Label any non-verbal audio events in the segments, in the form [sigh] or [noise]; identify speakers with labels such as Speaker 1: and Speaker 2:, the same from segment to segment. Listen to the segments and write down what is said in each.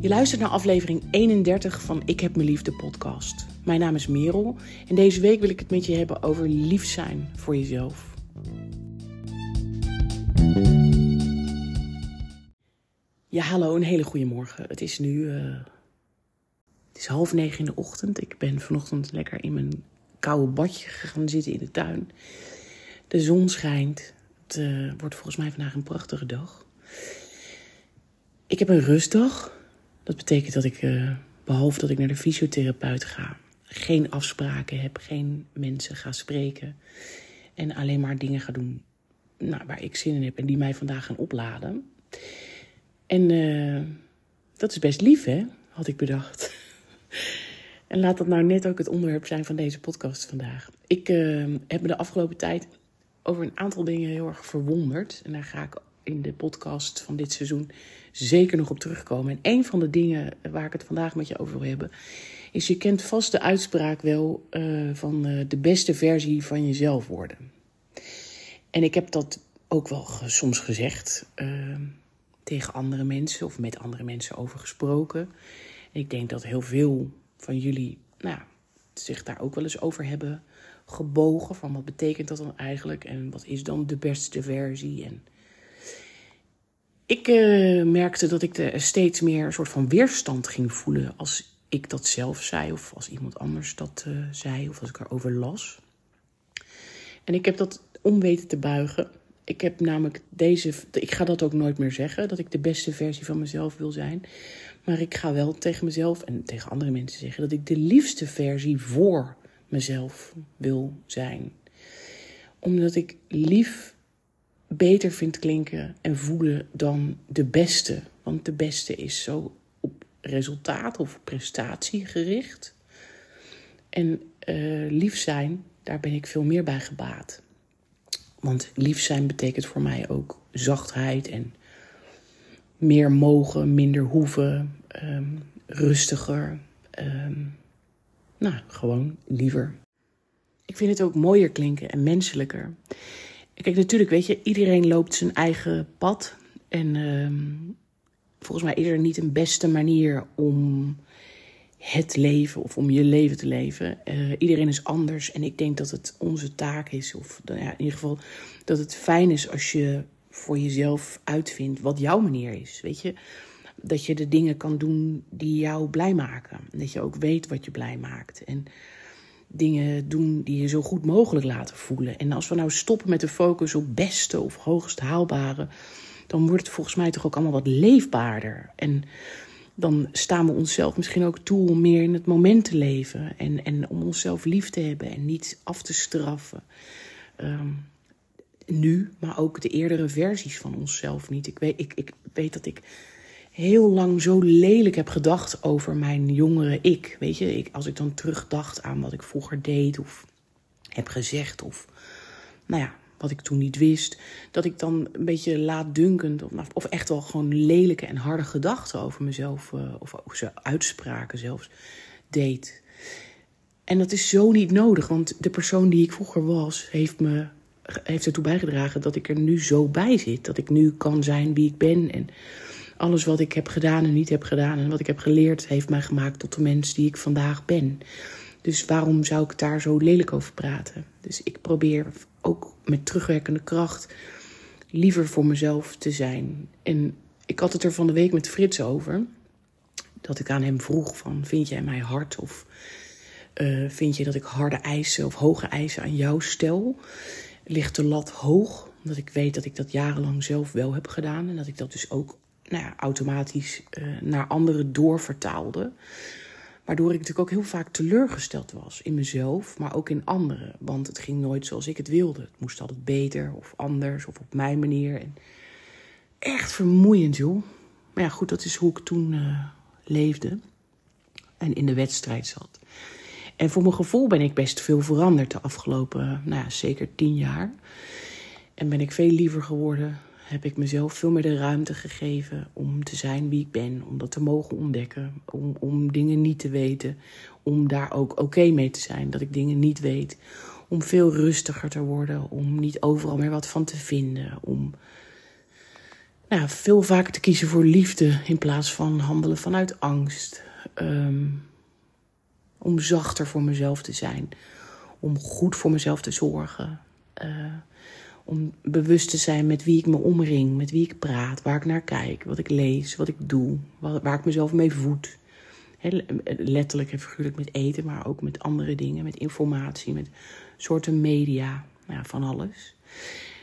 Speaker 1: Je luistert naar aflevering 31 van Ik heb mijn liefde podcast. Mijn naam is Merel en deze week wil ik het met je hebben over lief zijn voor jezelf. Ja, hallo, een hele goede morgen. Het is nu uh, het is half negen in de ochtend. Ik ben vanochtend lekker in mijn koude badje gaan zitten in de tuin. De zon schijnt. Het uh, wordt volgens mij vandaag een prachtige dag. Ik heb een rustdag. Dat betekent dat ik, uh, behalve dat ik naar de fysiotherapeut ga, geen afspraken heb, geen mensen ga spreken. En alleen maar dingen ga doen nou, waar ik zin in heb en die mij vandaag gaan opladen. En uh, dat is best lief, hè? Had ik bedacht. [laughs] en laat dat nou net ook het onderwerp zijn van deze podcast vandaag. Ik uh, heb me de afgelopen tijd over een aantal dingen heel erg verwonderd. En daar ga ik in de podcast van dit seizoen zeker nog op terugkomen. En een van de dingen waar ik het vandaag met je over wil hebben, is je kent vast de uitspraak wel uh, van uh, de beste versie van jezelf worden. En ik heb dat ook wel soms gezegd uh, tegen andere mensen of met andere mensen over gesproken. En ik denk dat heel veel van jullie nou, zich daar ook wel eens over hebben gebogen. Van wat betekent dat dan eigenlijk en wat is dan de beste versie? En ik uh, merkte dat ik steeds meer een soort van weerstand ging voelen als ik dat zelf zei of als iemand anders dat uh, zei of als ik erover las. En ik heb dat om weten te buigen. Ik heb namelijk deze, ik ga dat ook nooit meer zeggen, dat ik de beste versie van mezelf wil zijn. Maar ik ga wel tegen mezelf en tegen andere mensen zeggen dat ik de liefste versie voor mezelf wil zijn. Omdat ik lief beter vind klinken en voelen dan de beste. Want de beste is zo op resultaat of prestatie gericht. En uh, lief zijn, daar ben ik veel meer bij gebaat. Want lief zijn betekent voor mij ook zachtheid en meer mogen, minder hoeven, um, rustiger. Um, nou, gewoon liever. Ik vind het ook mooier klinken en menselijker. Kijk, natuurlijk, weet je, iedereen loopt zijn eigen pad. En uh, volgens mij is er niet een beste manier om het leven of om je leven te leven. Uh, iedereen is anders en ik denk dat het onze taak is, of nou ja, in ieder geval dat het fijn is als je voor jezelf uitvindt wat jouw manier is. Weet je, dat je de dingen kan doen die jou blij maken. Dat je ook weet wat je blij maakt. En dingen doen die je zo goed mogelijk laten voelen. En als we nou stoppen met de focus op beste of hoogst haalbare, dan wordt het volgens mij toch ook allemaal wat leefbaarder. En dan staan we onszelf misschien ook toe om meer in het moment te leven. En, en om onszelf lief te hebben en niet af te straffen. Um, nu, maar ook de eerdere versies van onszelf niet. Ik weet, ik, ik weet dat ik heel lang zo lelijk heb gedacht over mijn jongere ik. Weet je, ik, als ik dan terugdacht aan wat ik vroeger deed of heb gezegd of nou ja, wat ik toen niet wist, dat ik dan een beetje laatdunkend of, of echt wel gewoon lelijke en harde gedachten over mezelf uh, of over uitspraken zelfs deed. En dat is zo niet nodig, want de persoon die ik vroeger was, heeft me heeft ertoe bijgedragen dat ik er nu zo bij zit. Dat ik nu kan zijn wie ik ben. En alles wat ik heb gedaan en niet heb gedaan en wat ik heb geleerd, heeft mij gemaakt tot de mens die ik vandaag ben. Dus waarom zou ik daar zo lelijk over praten? Dus ik probeer ook met terugwerkende kracht liever voor mezelf te zijn. En ik had het er van de week met Frits over. Dat ik aan hem vroeg van, vind jij mij hard? Of uh, vind je dat ik harde eisen of hoge eisen aan jou stel? Ligt de lat hoog? Omdat ik weet dat ik dat jarenlang zelf wel heb gedaan. En dat ik dat dus ook nou ja, automatisch uh, naar anderen doorvertaalde. Waardoor ik natuurlijk ook heel vaak teleurgesteld was in mezelf, maar ook in anderen. Want het ging nooit zoals ik het wilde. Het moest altijd beter of anders of op mijn manier. En echt vermoeiend, joh. Maar ja, goed, dat is hoe ik toen uh, leefde en in de wedstrijd zat. En voor mijn gevoel ben ik best veel veranderd de afgelopen, nou ja, zeker tien jaar. En ben ik veel liever geworden heb ik mezelf veel meer de ruimte gegeven om te zijn wie ik ben, om dat te mogen ontdekken, om, om dingen niet te weten, om daar ook oké mee te zijn dat ik dingen niet weet, om veel rustiger te worden, om niet overal meer wat van te vinden, om nou, veel vaker te kiezen voor liefde in plaats van handelen vanuit angst. Ehm, om zachter voor mezelf te zijn. Om goed voor mezelf te zorgen. Uh, om bewust te zijn met wie ik me omring, met wie ik praat, waar ik naar kijk, wat ik lees, wat ik doe, waar, ik mezelf mee voed. letterlijk en figuurlijk met eten, maar ook met andere dingen, met informatie, met soorten media, nou van alles.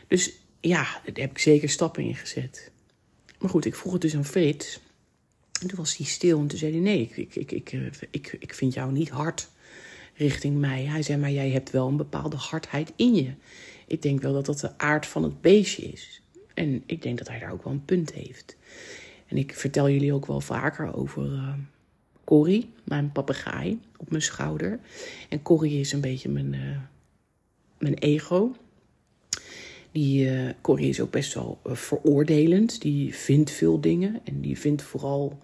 Speaker 1: Dus ja, daar heb ik zeker stappen in gezet. Maar goed, ik vroeg het dus aan Frits. En toen was hij stil en toen zei hij: Nee, ik, ik, ik, ik, ik, ik vind jou niet hard richting mij. Hij zei: Maar jij hebt wel een bepaalde hardheid in je. Ik denk wel dat dat de aard van het beestje is. En ik denk dat hij daar ook wel een punt heeft. En ik vertel jullie ook wel vaker over uh, Corrie, mijn papegaai, op mijn schouder. En Corrie is een beetje mijn, uh, mijn ego. Die, uh, Corrie is ook best wel veroordelend. Die vindt veel dingen. En die vindt vooral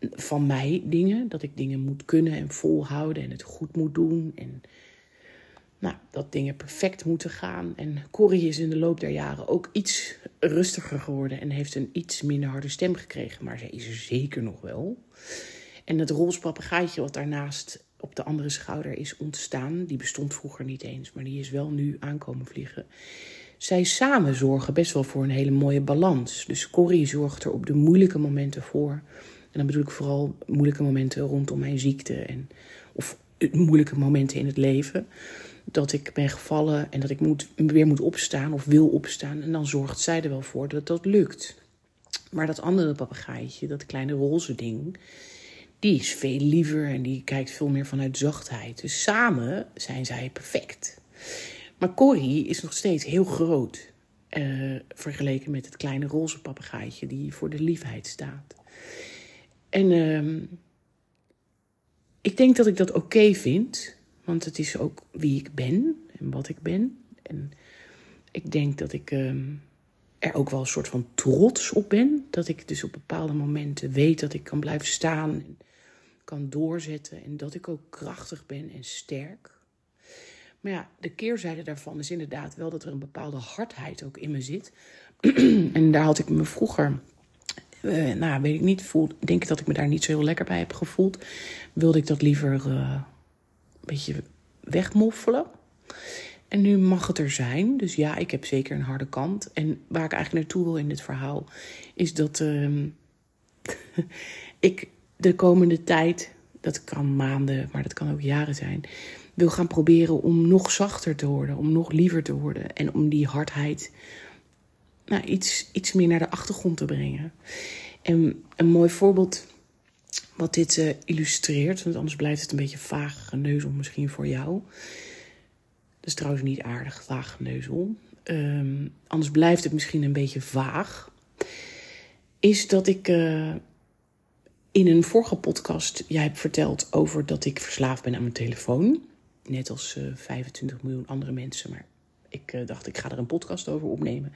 Speaker 1: van mij dingen. Dat ik dingen moet kunnen en volhouden en het goed moet doen. En nou, dat dingen perfect moeten gaan. En Corrie is in de loop der jaren ook iets rustiger geworden en heeft een iets minder harde stem gekregen. Maar zij is er zeker nog wel. En het roze papegaaitje wat daarnaast op de andere schouder is ontstaan, die bestond vroeger niet eens, maar die is wel nu aankomen vliegen. Zij samen zorgen best wel voor een hele mooie balans. Dus Corrie zorgt er op de moeilijke momenten voor. En dan bedoel ik vooral moeilijke momenten rondom mijn ziekte en of moeilijke momenten in het leven dat ik ben gevallen en dat ik moet, weer moet opstaan of wil opstaan. En dan zorgt zij er wel voor dat dat lukt. Maar dat andere papegaaitje, dat kleine roze ding, die is veel liever en die kijkt veel meer vanuit zachtheid. Dus samen zijn zij perfect. Maar Corrie is nog steeds heel groot. Uh, vergeleken met het kleine roze papegaaitje die voor de liefheid staat. En uh, ik denk dat ik dat oké vind. Want het is ook wie ik ben en wat ik ben. En ik denk dat ik ehm, er ook wel een soort van trots op ben. Dat ik dus op bepaalde momenten weet dat ik kan blijven staan en kan doorzetten. En dat ik ook krachtig ben en sterk. Maar ja, de keerzijde daarvan is inderdaad wel dat er een bepaalde hardheid ook in me zit. [clears throat] en daar had ik me vroeger, uh, nou weet ik niet, voel, denk ik dat ik me daar niet zo heel lekker bij heb gevoeld. Wilde ik dat liever uh, beetje wegmoffelen. En nu mag het er zijn. Dus ja, ik heb zeker een harde kant. En waar ik eigenlijk naartoe wil in dit verhaal, is dat uh, [laughs] ik de komende tijd, dat kan maanden, maar dat kan ook jaren zijn, wil gaan proberen om nog zachter te worden, om nog liever te worden en om die hardheid nou, iets, iets meer naar de achtergrond te brengen. En een mooi voorbeeld wat dit uh, illustreert. Want anders blijft het een beetje vaag geneuzel misschien voor jou. Dat is trouwens niet aardig, vaag geneuzel. Um, anders blijft het misschien een beetje vaag. Is dat ik uh, in een vorige podcast jij hebt verteld over dat ik verslaafd ben aan mijn telefoon. Net als uh, 25 miljoen andere mensen. Maar ik dacht, ik ga er een podcast over opnemen.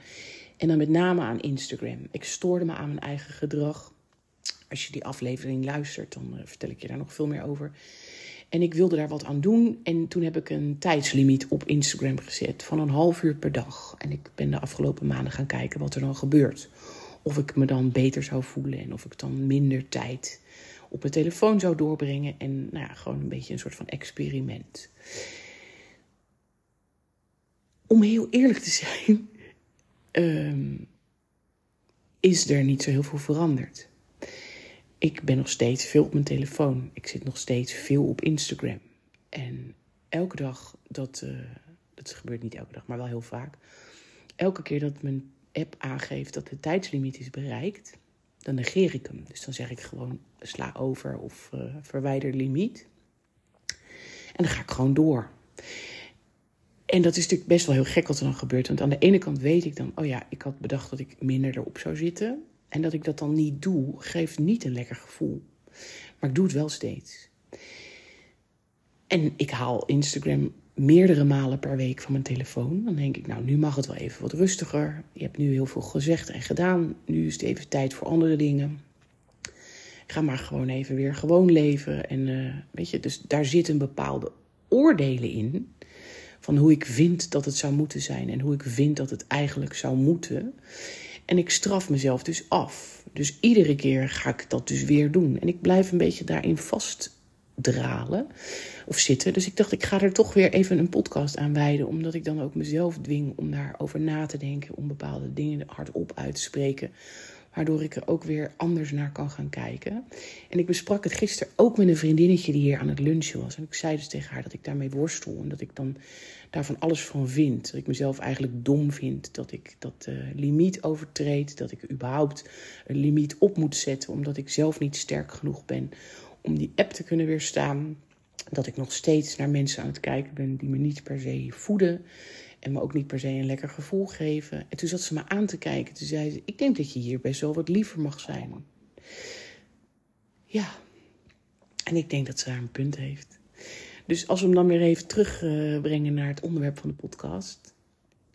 Speaker 1: En dan met name aan Instagram. Ik stoorde me aan mijn eigen gedrag als je die aflevering luistert, dan eh, vertel ik je daar nog veel meer over. En ik wilde daar wat aan doen. En toen heb ik een tijdslimiet op Instagram gezet van een half uur per dag. En ik ben de afgelopen maanden gaan kijken wat er dan gebeurt. Of ik me dan beter zou voelen en of ik dan minder tijd op mijn telefoon zou doorbrengen. En nou ja, gewoon een beetje een soort van experiment. Om heel eerlijk te zijn, ehm, is er niet zo heel veel veranderd ik ben nog steeds veel op mijn telefoon. Ik zit nog steeds veel op Instagram. En elke dag dat. Uh, dat gebeurt niet elke dag, maar wel heel vaak. Elke keer dat mijn app aangeeft dat de tijdslimiet is bereikt, dan negeer ik hem. Dus dan zeg ik gewoon sla over of uh, verwijder limiet. En dan ga ik gewoon door. En dat is natuurlijk best wel heel gek wat er dan gebeurt. Want aan de ene kant weet ik dan, oh ja, ik had bedacht dat ik minder erop zou zitten. En dat ik dat dan niet doe, geeft niet een lekker gevoel. Maar ik doe het wel steeds. En ik haal Instagram meerdere malen per week van mijn telefoon. Dan denk ik, nou, nu mag het wel even wat rustiger. Je hebt nu heel veel gezegd en gedaan. Nu is het even tijd voor andere dingen. ga maar gewoon even weer gewoon leven. En uh, weet je, dus daar zitten bepaalde oordelen in. Van hoe ik vind dat het zou moeten zijn en hoe ik vind dat het eigenlijk zou moeten. En ik straf mezelf dus af. Dus iedere keer ga ik dat dus weer doen. En ik blijf een beetje daarin vastdralen of zitten. Dus ik dacht, ik ga er toch weer even een podcast aan wijden. Omdat ik dan ook mezelf dwing om daarover na te denken. Om bepaalde dingen hardop uit te spreken. Waardoor ik er ook weer anders naar kan gaan kijken. En ik besprak het gisteren ook met een vriendinnetje die hier aan het lunchen was. En ik zei dus tegen haar dat ik daarmee worstel. En dat ik dan daarvan alles van vind. Dat ik mezelf eigenlijk dom vind. Dat ik dat uh, limiet overtreed. Dat ik überhaupt een limiet op moet zetten. Omdat ik zelf niet sterk genoeg ben om die app te kunnen weerstaan. Dat ik nog steeds naar mensen aan het kijken ben die me niet per se voeden. En me ook niet per se een lekker gevoel geven. En toen zat ze me aan te kijken. Toen zei ze: Ik denk dat je hier best wel wat liever mag zijn. Ja. En ik denk dat ze daar een punt heeft. Dus als we hem dan weer even terugbrengen naar het onderwerp van de podcast.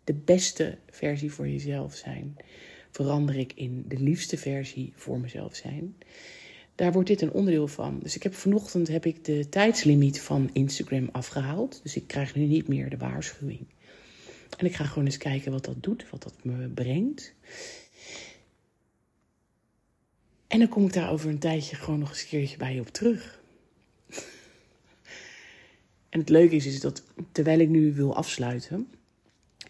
Speaker 1: De beste versie voor jezelf zijn. Verander ik in de liefste versie voor mezelf zijn. Daar wordt dit een onderdeel van. Dus ik heb vanochtend heb ik de tijdslimiet van Instagram afgehaald. Dus ik krijg nu niet meer de waarschuwing. En ik ga gewoon eens kijken wat dat doet, wat dat me brengt. En dan kom ik daar over een tijdje gewoon nog eens een keertje bij je op terug. [laughs] En het leuke is, is dat terwijl ik nu wil afsluiten,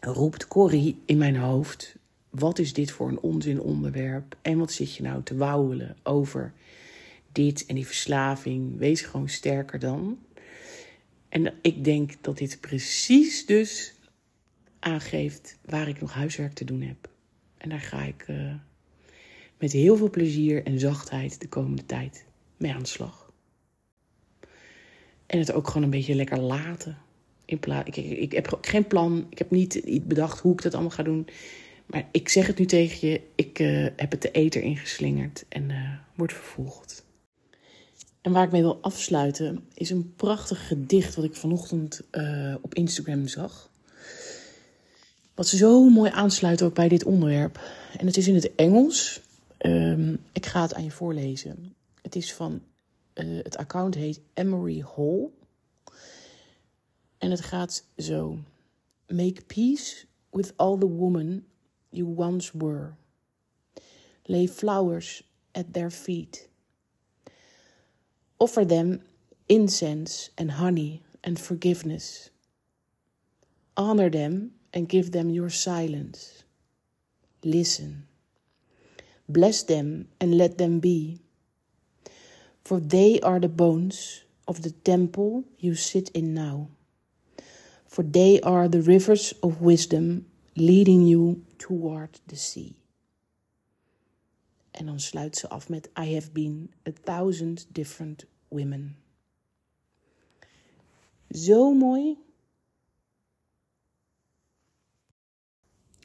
Speaker 1: roept Corrie in mijn hoofd: wat is dit voor een onzin onderwerp? En wat zit je nou te wauwelen over dit en die verslaving? Wees gewoon sterker dan. En ik denk dat dit precies dus aangeeft waar ik nog huiswerk te doen heb. En daar ga ik uh, met heel veel plezier en zachtheid de komende tijd mee aan de slag. En het ook gewoon een beetje lekker laten. In plaats, ik, ik, heb geen plan, ik heb niet bedacht hoe ik dat allemaal ga doen. Maar ik zeg het nu tegen je, ik uh, heb het de eter ingeslingerd en uh, wordt vervolgd. En waar ik mee wil afsluiten is een prachtig gedicht wat ik vanochtend op Instagram zag. Wat zo mooi aansluit ook bij dit onderwerp. En het is in het Engels. Um, ik ga het aan je voorlezen. Het is van. Uh, het account heet Emery Hall. En het gaat zo. Make peace with all the women you once were. Lay flowers at their feet. Offer them incense and honey and forgiveness. Honor them and give them your silence. Listen. Bless them and let them be. For they are the bones of the temple you sit in now. For they are the rivers of wisdom leading you toward the sea. En dan sluit ze af met I have been a thousand different women. Zo mooi.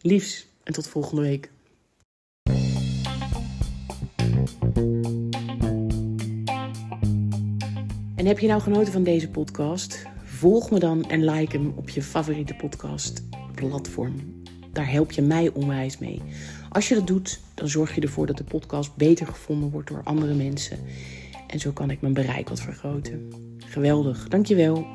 Speaker 1: Liefs en tot volgende week. En heb je nou genoten van deze podcast? Volg me dan en like hem op je favoriete podcast platform. Daar help je mij onwijs mee. Als je dat doet, dan zorg je ervoor dat de podcast beter gevonden wordt door andere mensen. En zo kan ik mijn bereik wat vergroten. Geweldig, dankjewel.